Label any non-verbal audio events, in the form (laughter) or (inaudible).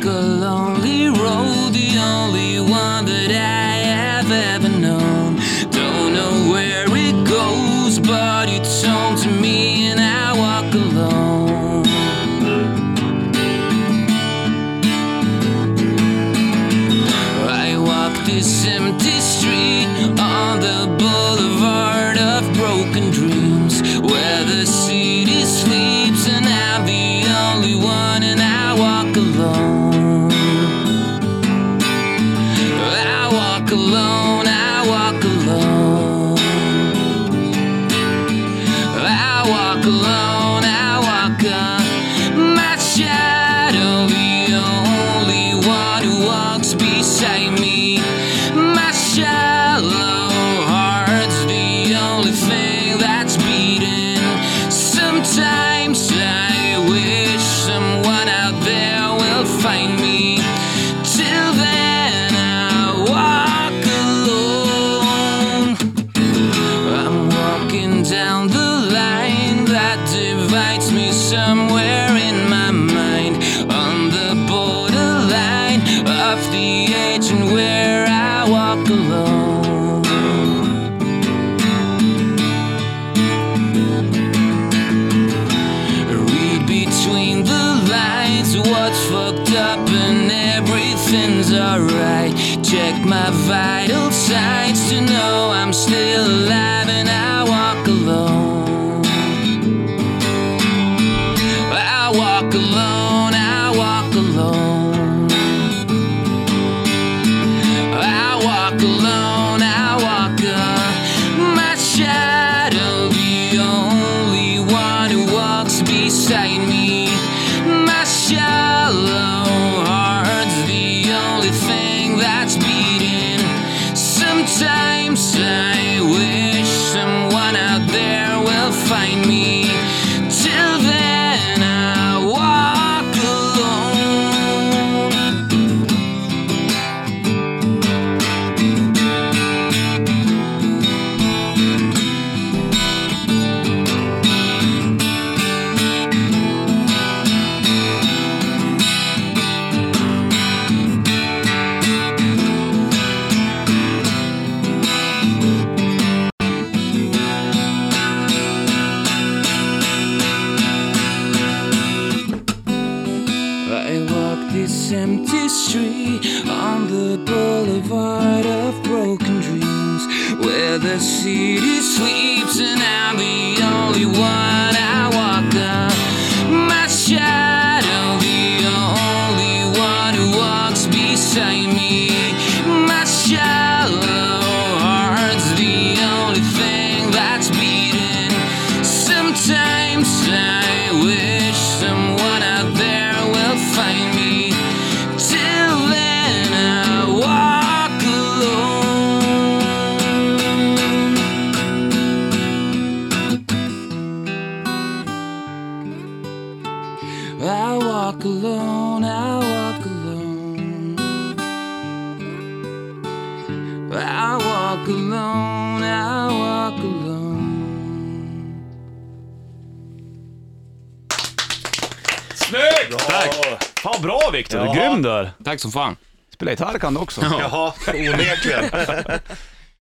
took a lonely road, the only one that I have ever known. Don't know where it goes, but it's home to me, and I walk alone. I walk this empty street on the boulevard. Walk alone, I walk alone. I walk alone, somewhere in my mind on the borderline of the edge and where I walk alone. Read between the lines what's fucked up and everything's alright. Check my vital signs to know I'm still alive and I walk alone, I walk alone. I walk alone, I walk on my shadow, the only one who walks beside me. Empty street on the boulevard of broken dreams where the city sleeps and I'm the only one I walk on. My shadow, I walk alone, I walk alone. I walk alone, I walk alone. Snyggt! Tack! Fan bra Viktor, du är Ja. grym där. Tack som fan. Spelar gitarr kan du också. (laughs) Jaha, onekligen. (laughs)